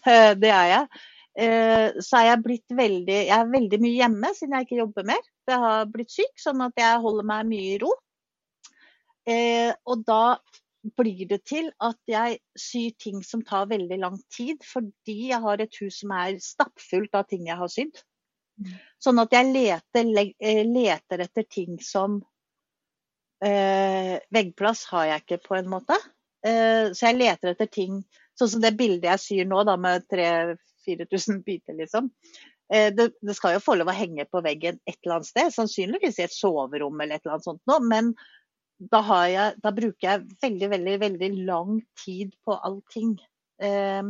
Eh, det er jeg. Eh, så er jeg blitt veldig Jeg er veldig mye hjemme siden jeg ikke jobber mer. Jeg har blitt syk, sånn at jeg holder meg mye i ro. Eh, og da blir det til at jeg syr ting som tar veldig lang tid, fordi jeg har et hus som er stappfullt av ting jeg har sydd. Mm. Sånn at jeg leter, leter etter ting som eh, Veggplass har jeg ikke, på en måte. Eh, så jeg leter etter ting Sånn som det bildet jeg syr nå, da, med 3000-4000 biter, liksom. Eh, det, det, skal jo få lov å henge på veggen et eller annet sted, sannsynligvis i et soverom eller et eller annet sånt nå, men da, jeg, da, bruker jeg veldig, veldig, veldig lang tid på allting. Eh,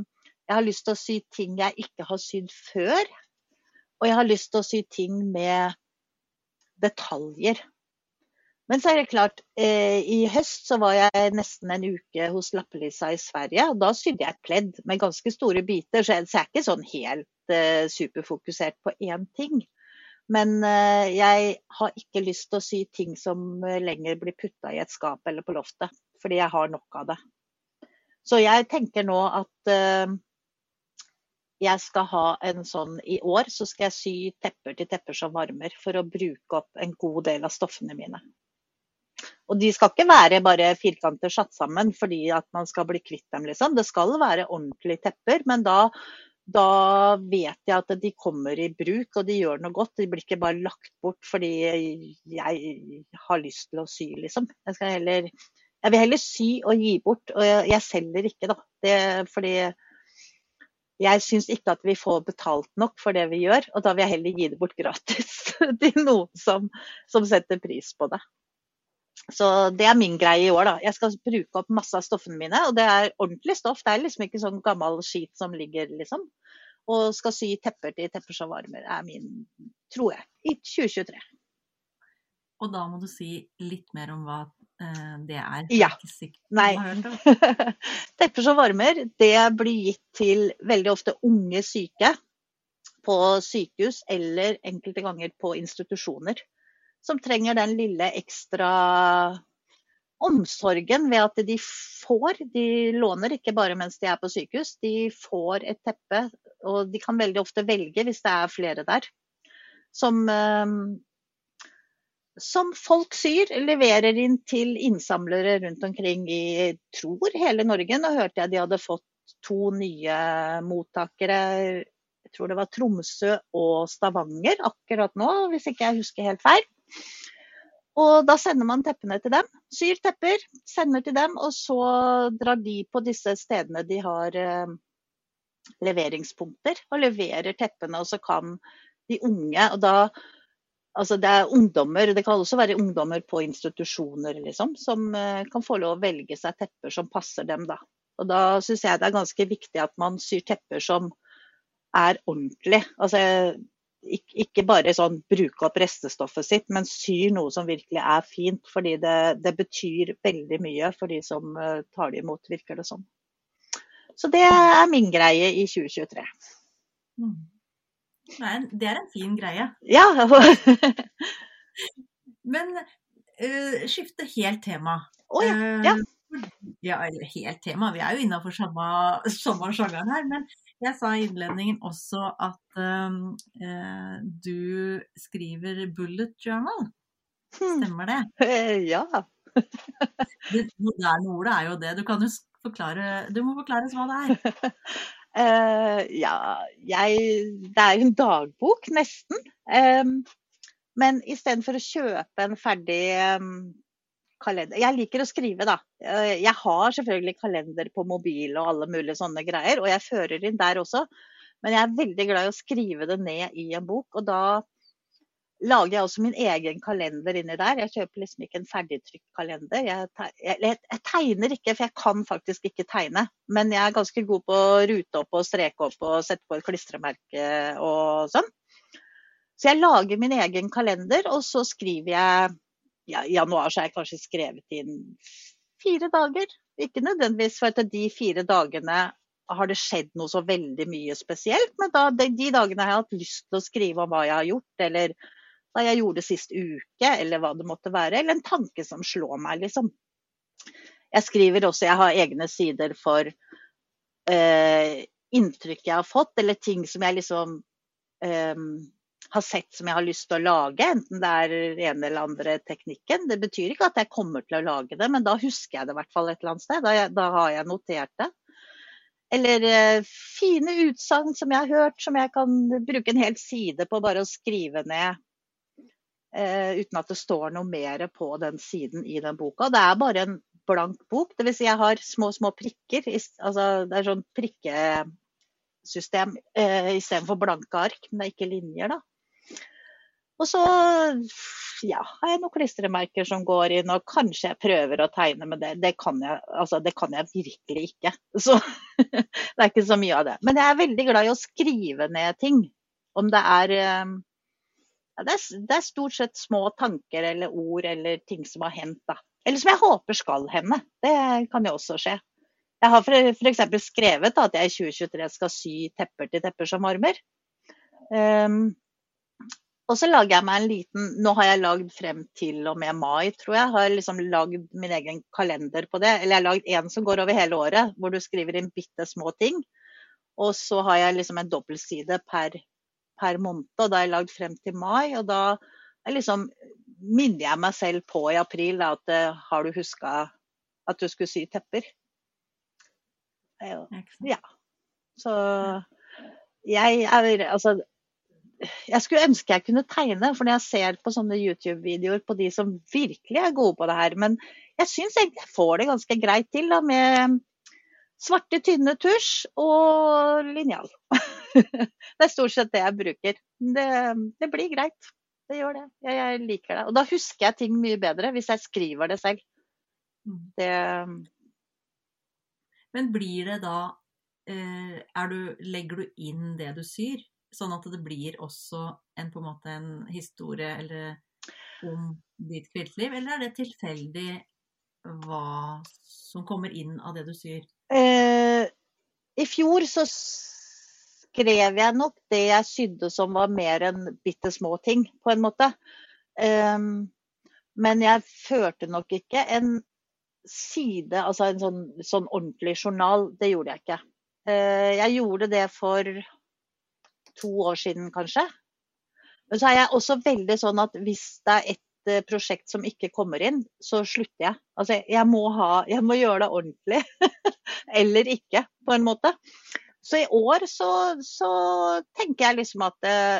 jeg har lyst til å sy ting jeg ikke har sydd før, og jeg har lyst til å sy ting med detaljer. Men så er det klart, eh, i høst så var jeg nesten en uke hos Lappelisa i Sverige. og Da sydde jeg et pledd med ganske store biter, så jeg, så jeg er ikke sånn helt eh, superfokusert på én ting. Men eh, jeg har ikke lyst til å sy ting som lenger blir putta i et skap eller på loftet, fordi jeg har nok av det. Så jeg tenker nå at eh, jeg skal ha en sånn I år så skal jeg sy tepper til tepper som varmer, for å bruke opp en god del av stoffene mine. Og de skal ikke være bare firkanter satt sammen fordi at man skal bli kvitt dem, liksom. Det skal være ordentlige tepper, men da, da vet jeg at de kommer i bruk og de gjør noe godt. De blir ikke bare lagt bort fordi jeg har lyst til å sy, liksom. Jeg, heller, jeg vil heller sy og gi bort, og jeg, jeg selger ikke, da. Det, fordi jeg syns ikke at vi får betalt nok for det vi gjør, og da vil jeg heller gi det bort gratis til noen som, som setter pris på det. Så det er min greie i år, da. Jeg skal bruke opp masse av stoffene mine. Og det er ordentlig stoff. Det er liksom ikke sånn gammel skit som ligger, liksom. Og skal sy tepper til tepper som varmer, er min, tror jeg, i 2023. Og da må du si litt mer om hva eh, det er. Ja. Nei. tepper som varmer, det blir gitt til veldig ofte unge syke på sykehus eller enkelte ganger på institusjoner som trenger den lille ekstra omsorgen ved at de får. De låner ikke bare mens de er på sykehus, de får et teppe. Og de kan veldig ofte velge, hvis det er flere der, som, eh, som folk syr, leverer inn til innsamlere rundt omkring i tror hele Norge. Nå hørte jeg de hadde fått to nye mottakere. Jeg tror det var Tromsø og Stavanger akkurat nå, hvis ikke jeg husker helt feil. Og da sender man teppene til dem. Syr tepper, sender til dem, og så drar de på disse stedene de har eh, leveringspunkter, og leverer teppene. Og så kan de unge, og da Altså det er ungdommer, det kan også være ungdommer på institusjoner liksom, som uh, kan få lov å velge seg tepper som passer dem. Da. Og da syns jeg det er ganske viktig at man syr tepper som er ordentlig. Altså, ikke, bare sånn bruke opp restestoffet sitt, men syr noe som virkelig er fint. Fordi det, det betyr veldig mye for de som uh, tar det imot, virker det som. Så det er min greie i 2023. Mm. Det er en fin greie. Ja. Men uh, skifte helt tema. Oh, ja. ja. Uh, ja, eller helt tema, vi er jo innafor samme, samme sjangeren her. Men jeg sa i innledningen også at uh, du skriver bullet journal. Hmm. Stemmer det? Ja. det moderne ordet er jo det. Du kan jo forklare, du må forklare hva det er. Uh, ja, jeg Det er jo en dagbok, nesten. Um, men istedenfor å kjøpe en ferdig um, kalender Jeg liker å skrive, da. Uh, jeg har selvfølgelig kalender på mobil og alle mulige sånne greier, og jeg fører inn der også. Men jeg er veldig glad i å skrive det ned i en bok, og da lager jeg også min egen kalender inni der. Jeg kjøper liksom ikke en ferdigtrykt kalender. Jeg, jeg, jeg, tegner ikke, for jeg kan faktisk ikke tegne. Men jeg er ganske god på å rute opp og streke opp og sette på et klistremerke og sånn. Så jeg lager min egen kalender, og så skriver jeg ja, januar så har jeg kanskje skrevet inn fire dager. Ikke nødvendigvis for at de fire dagene har det skjedd noe så veldig mye spesielt, men da, de, de dagene har jeg hatt lyst til å skrive om hva jeg har gjort, eller hva jeg gjorde sist uke, eller hva det måtte være. Eller en tanke som slår meg, liksom. Jeg skriver også, jeg har egne sider for eh, inntrykk jeg har fått, eller ting som jeg liksom eh, har sett som jeg har lyst til å lage, enten det er en eller andre teknikken. Det betyr ikke at jeg kommer til å lage det, men da husker jeg det i hvert fall et eller annet sted. Da, da har jeg notert det. Eller eh, fine utsagn som jeg har hørt, som jeg kan bruke en hel side på bare å skrive ned eh, uten at det står noe mer på den siden i den boka. Det er bare en blank bok. Dvs. Si jeg har små, små prikker. Altså, det er sånn prikkesystem eh, istedenfor blanke ark, men det er ikke linjer, da. Og så ja, har jeg noen klistremerker som går inn, og kanskje jeg prøver å tegne, med det, det, kan, jeg, altså, det kan jeg virkelig ikke. Så det er ikke så mye av det. Men jeg er veldig glad i å skrive ned ting. Om det er eh, ja, det, er, det, er, stort sett små tanker eller ord eller ting som har hendt. da. Eller som jeg håper skal hende. Det kan jo også skje. Jeg har f.eks. skrevet at jeg i 2023 skal sy tepper til tepper som varmer. Um, og så lager jeg meg en liten Nå har jeg lagd frem til og med mai, tror jeg. Har liksom lagd min egen kalender på det. Eller jeg har lagd en som går over hele året, hvor du skriver inn bitte små ting. Og så har jeg liksom en dobbeltside per per måned. Og da har jeg lagd frem til mai. Og da liksom, minner jeg meg selv på i april da, at uh, har du huska at du skulle sy tepper? Ja. Så jeg er altså jeg skulle ønske jeg kunne tegne, for når jeg ser på sånne YouTube-videoer på de som virkelig er gode på det her, men jeg syns egentlig jeg får det ganske greit til da, med svarte, tynne tusj og linjal. det er stort sett det jeg bruker. Det, det blir greit. Det gjør det. Jeg, jeg, liker det. Og da husker jeg ting mye bedre hvis jeg skriver det selv. Det Men blir det da eh, du, Legger du inn det du syr? Sånn at det blir også en, på en, måte, en historie eller, om ditt kviltliv? Eller er det tilfeldig hva som kommer inn av det du syr? Eh, I fjor så skrev jeg nok det jeg sydde som var mer enn bitte små ting, på en måte. Um, men jeg førte nok ikke en side, altså en sånn, sånn ordentlig journal. Det gjorde jeg ikke. Uh, jeg gjorde det for to år siden, kanskje. Men så er jeg også veldig sånn at hvis det er et uh, prosjekt som ikke kommer inn, så slutter jeg. Altså, jeg må, ha, jeg må gjøre det ordentlig. Eller ikke, på en måte. Så i år så, så tenker jeg liksom at, uh,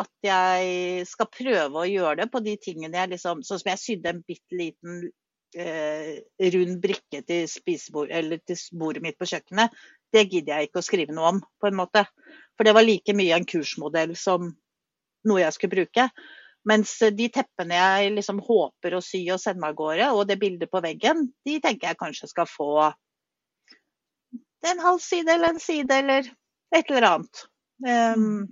at jeg skal prøve å gjøre det på de tingene jeg liksom Sånn som jeg sydde en bitte liten eh, rund brikke til, til bordet mitt på kjøkkenet. Det gidder jeg ikke å skrive noe om, på en måte. For det var like mye en kursmodell som noe jeg skulle bruke. Mens de teppene jeg liksom håper å sy og sende av gårde, og det bildet på veggen, de tenker jeg kanskje skal få en halv side eller en side eller et eller annet. Um,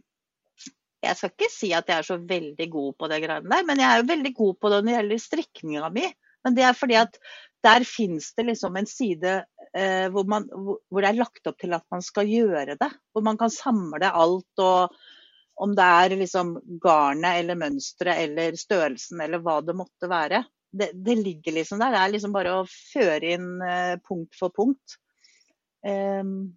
jeg skal ikke si at jeg er så veldig god på det greiene der, men jeg er jo veldig god på det når det gjelder strikninga mi. Men det er fordi at der fins det liksom en side eh, hvor, man, hvor, det er lagt opp til at man skal gjøre det. Hvor man kan samle alt og om det er liksom garnet eller mønsteret eller størrelsen eller hva det måtte være. Det, det, ligger liksom der. Det er liksom bare å føre inn eh, punkt for punkt. Um,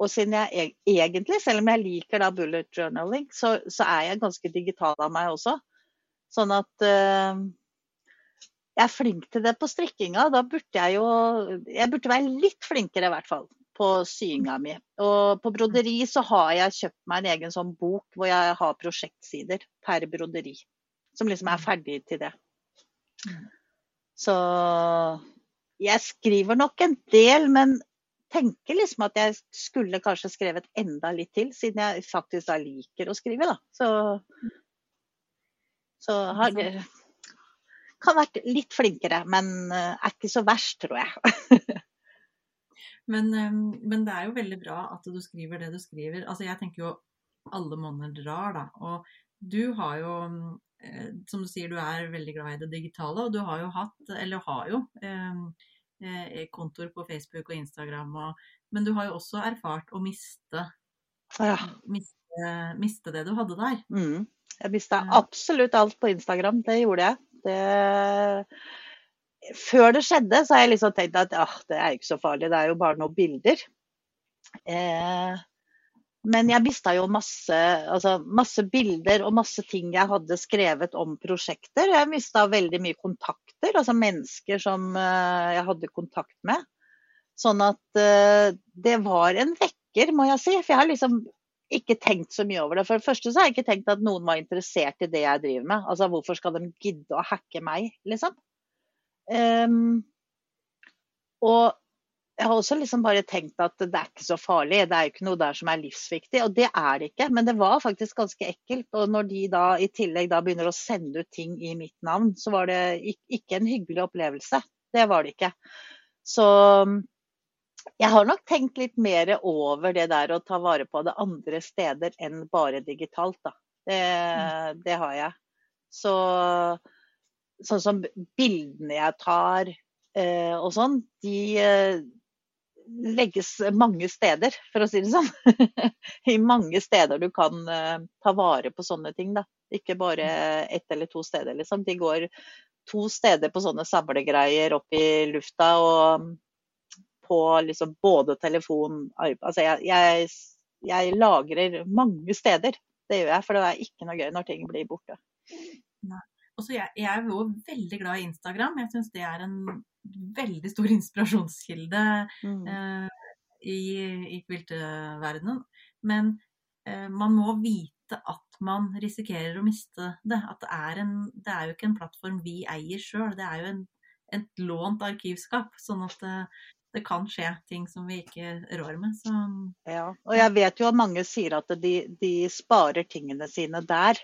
og siden jeg egentlig, selv om jeg liker da bullet journaling, så, så er jeg ganske digital av meg også. Sånn at uh, jeg er flink til det på strikkinga. Da burde jeg jo Jeg burde være litt flinkere, i hvert fall på syinga mi. Og på broderi så har jeg kjøpt meg en egen sånn bok hvor jeg har prosjektsider per broderi. Som liksom er ferdig til det. Så jeg skriver nok en del, men tenker liksom at jeg skulle kanskje skrevet enda litt til, siden jeg faktisk da liker å skrive, da. Så, så har det kan vært litt flinkere, men eh, er ikke så verst, tror jeg. Men, men, det er jo veldig bra at du skriver det du skriver. Altså jeg tenker jo alle måneder drar, da. Og du har jo, eh, som du sier, du er veldig glad i det digitale. Og du har jo hatt, eller har jo, eh, kontor på Facebook og Instagram. Og, men du har jo også erfart å miste, ja. miste, miste det du hadde der. Mm. Jeg mista absolutt alt på Instagram, det gjorde jeg. Det før det skjedde, så har jeg liksom tenkt at ah, det er ikke så farlig, det er jo bare noen bilder. Eh, men jeg mista jo masse, altså masse, bilder og masse ting jeg hadde skrevet om prosjekter. Jeg mista veldig mye kontakter, altså mennesker som eh, jeg hadde kontakt med. Sånn at eh, det var en vekker, må jeg si. For jeg har liksom ikke tenkt så mye over det. For det første så har jeg ikke tenkt at noen var interessert i det jeg driver med. Altså hvorfor skal de gidde å hacke meg, liksom? Um, og jeg har også liksom bare tenkt at det er ikke så farlig, det er jo ikke noe der som er livsviktig. Og det er det ikke, men det var faktisk ganske ekkelt. Og når de da i tillegg da begynner å sende ut ting i mitt navn, så var det ikke en hyggelig opplevelse. Det var det ikke. Så jeg har nok tenkt litt mer over det der å ta vare på det andre steder enn bare digitalt, da. Det, mm. det har jeg. Så sånn som bildene jeg tar eh, og sånn, de eh, legges mange steder, for å si det sånn. I mange steder du kan eh, ta vare på sånne ting. da. Ikke bare ett eller to steder, liksom. De går to steder på sånne samlegreier opp i lufta og på liksom både telefon Altså jeg, jeg, jeg lagrer mange steder. Det gjør jeg, for det er ikke noe gøy når ting blir borte. Også jeg, jeg er jo veldig glad i Instagram. Jeg syns det er en veldig stor inspirasjonskilde mm. eh, i, i kvilteverdenen. Men eh, man må vite at man risikerer å miste det. At det er, en, det er jo ikke en plattform vi eier sjøl. Det er jo en, et lånt arkivskap. Sånn at eh, det kan skje ting som vi ikke rår med. Så... Ja, og jeg vet jo at mange sier at de, de sparer tingene sine der.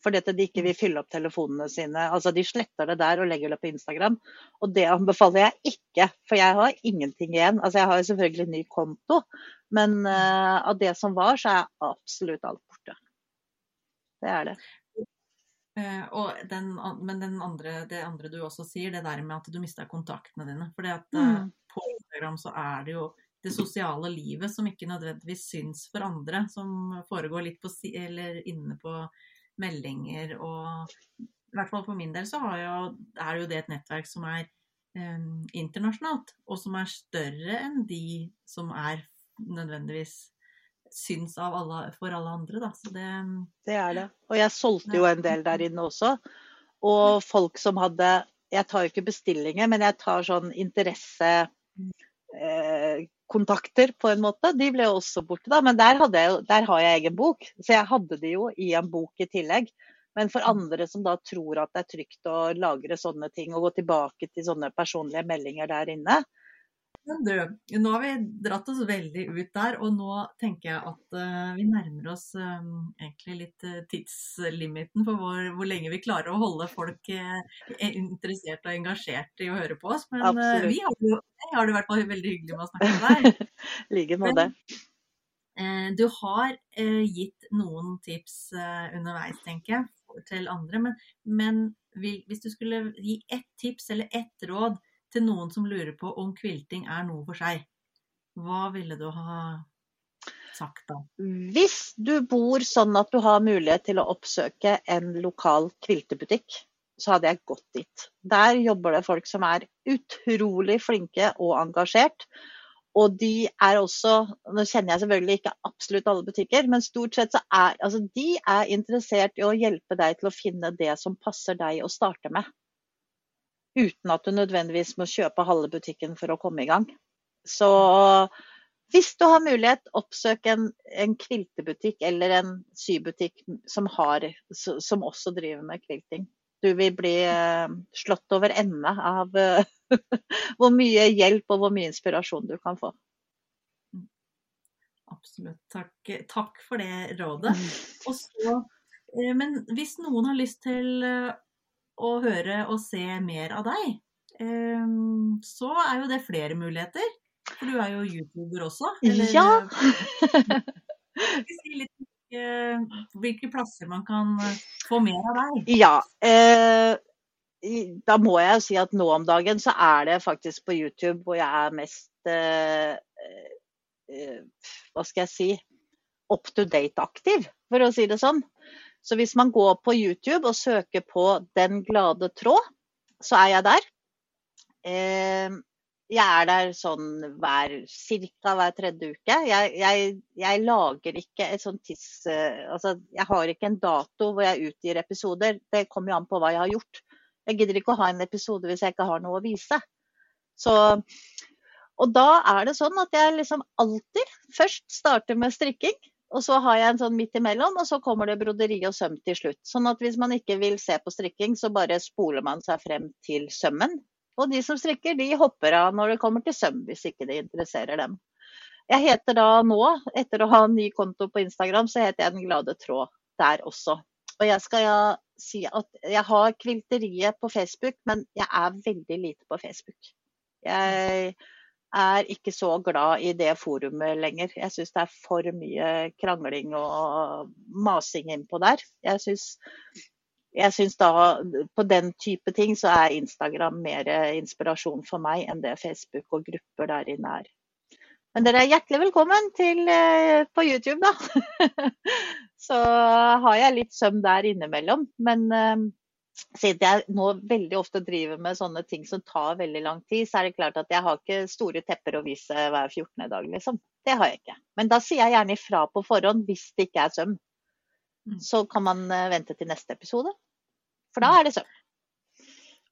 Fordi at de ikke vil fylle opp telefonene sine. Altså De sletter det der og legger det på Instagram. Og det anbefaler jeg ikke, for jeg har ingenting igjen. Altså Jeg har selvfølgelig en ny konto, men uh, av det som var, så er absolutt alt borte. Det er det. Uh, den, men den andre, det andre du også sier, det der med at du mista kontaktene dine. For uh, mm. på Instagram så er det jo det sosiale livet som ikke nødvendigvis syns for andre, som foregår litt på, eller inne på meldinger og I hvert fall for min del så jo, er jo det et nettverk som er um, internasjonalt, og som er større enn de som er nødvendigvis syns av alle, for alle andre. Da. Så det, det er det. Og jeg solgte jo en del der inne også. Og folk som hadde Jeg tar jo ikke bestillinger, men jeg tar sånn interessekontakter eh, på en måte. De ble også borte, da. Men der, jeg, der, har jeg egen bok. Så jeg hadde de jo i en bok i tillegg. Men for andre som da tror at det er trygt å lagre sånne ting og gå tilbake til sånne personlige meldinger der inne, men du, nå har vi dratt oss veldig ut der, og nå tenker jeg at uh, vi nærmer oss um, egentlig litt uh, tidslimiten for hvor, hvor, lenge vi klarer å holde folk uh, interessert og engasjert i å høre på oss. Men vi har, jo, jeg har det i hvert fall veldig hyggelig med å snakke med deg. I like måte. Du har gitt noen tips underveis, tenker jeg, til andre. Men, men hvis du skulle gi ett tips eller ett råd til noen som lurer på om kvilting er noe for seg, hva ville du ha sagt da? Hvis du bor sånn at du har mulighet til å oppsøke en lokal kviltebutikk, så hadde jeg gått dit. Der jobber det folk som er utrolig flinke og engasjert. Og de er også, nå kjenner jeg selvfølgelig ikke absolutt alle butikker, men stort sett så er altså de er interessert i å hjelpe deg til å finne det som passer deg å starte med uten at du nødvendigvis må kjøpe halve butikken for å komme i gang. Så hvis du har mulighet, oppsøk en, en kviltebutikk eller en sybutikk som, har, som, også driver med kvilting. Du vil bli uh, slått over ende av hvor mye hjelp og hvor mye inspirasjon du kan få. Absolutt. Takk, Takk for det rådet. Så, uh, men hvis noen har lyst til å høre og se mer av deg, ehm, så er jo det flere muligheter. For du er jo YouTuber også. Eller, ja! si litt eh, hvilke plasser man kan eh, få mer av deg. Ja. Eh, da må jeg si at nå om dagen så er det faktisk på YouTube hvor jeg er mest eh, eh, Hva skal jeg si up to date-aktiv, for å si det sånn. Så hvis man går på YouTube og søker på 'Den glade tråd', så er jeg der. Ehm, jeg er der sånn hver, ca. hver tredje uke. Jeg, jeg, jeg, lager ikke et sånt tids... Altså, jeg har ikke en dato hvor jeg utgir episoder. Det kommer jo an på hva jeg har gjort. Jeg gidder ikke å ha en episode hvis jeg ikke har noe å vise. Så, og da er det sånn at jeg liksom alltid først starter med strikking. Og så har jeg en sånn midt imellom, og så kommer det broderi og søm til slutt. Sånn at hvis man ikke vil se på strikking, så bare spoler man seg frem til sømmen. Og de som strikker, de hopper av når det kommer til søm, hvis ikke det interesserer dem. Jeg heter da nå, etter å ha en ny konto på Instagram, så heter jeg Den glade tråd der også. Og jeg skal ja, si at jeg har kvilteriet på Facebook, men jeg er veldig lite på Facebook. Jeg er ikke så glad i det forumet lenger. Jeg syns det er for mye krangling og masing innpå der. Jeg syns, jeg syns da på den type ting så er Instagram mer inspirasjon for meg enn det Facebook og grupper der inne er. Men dere er hjertelig velkommen til, eh, på YouTube, da. så har jeg litt søm der innimellom. Men eh, siden jeg nå veldig ofte driver med sånne ting som tar veldig lang tid, så er det klart at jeg har ikke store tepper å vise hver 14. dag, liksom. Det har jeg ikke. Men da sier jeg gjerne ifra på forhånd hvis det ikke er søm. Mm. Så kan man eh, vente til neste episode. For da mm. er det søm.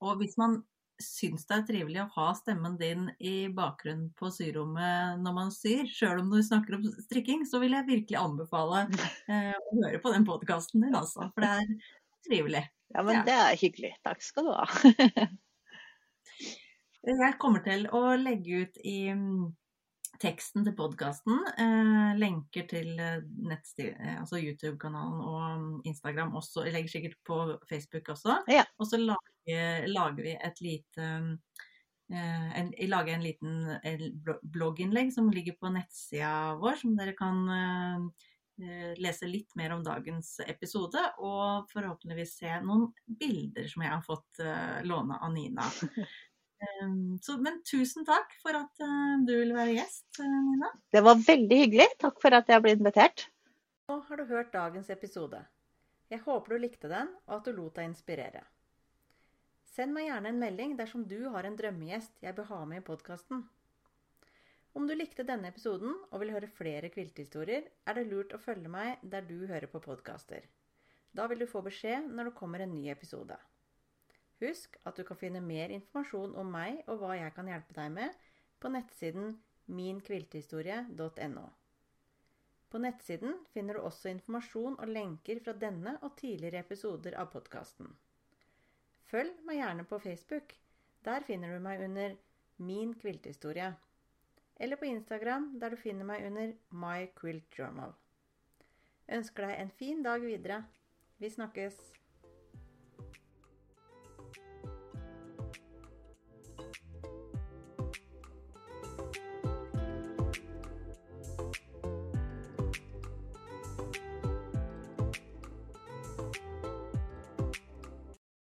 Og hvis man syns det er trivelig å ha stemmen din i bakgrunnen på syrommet når man syr, sjøl om du snakker om strikking, så vil jeg virkelig anbefale eh, å høre på den podkasten din, altså. For det er trivelig. Ja, men ja. det er hyggelig. Takk skal du ha. jeg kommer til å legge ut i mm, teksten til podkasten eh, lenker til eh, eh, altså YouTube-kanalen og mm, Instagram også. Jeg legger sikkert på Facebook også. Ja. Og så lager, lager, vi et lite eh, en, jeg lager en liten blogginnlegg som ligger på nettsida vår, som dere kan Eh, lese litt mer om dagens episode, og forhåpentligvis se noen bilder som jeg har fått uh, låne av Nina. Um, så, men tusen takk for at uh, du ville være gjest, Nina. Det var veldig hyggelig. Takk for at jeg ble invitert. Nå har du hørt dagens episode. Jeg håper du likte den, og at du lot deg inspirere. Send meg gjerne en melding dersom du har en drømmegjest jeg bør ha med i podkasten. Om du likte denne episoden og vil høre flere kviltehistorier, er det lurt å følge meg der du hører på podkaster. Da vil du få beskjed når det kommer en ny episode. Husk at du kan finne mer informasjon om meg og hva jeg kan hjelpe deg med, på nettsiden minkviltehistorie.no. På nettsiden finner du også informasjon og lenker fra denne og tidligere episoder av podkasten. Følg meg gjerne på Facebook. Der finner du meg under Min kviltehistorie. Eller på Instagram, der du finner meg under My Quilt Journal. Ønsker deg en fin dag videre. Vi snakkes!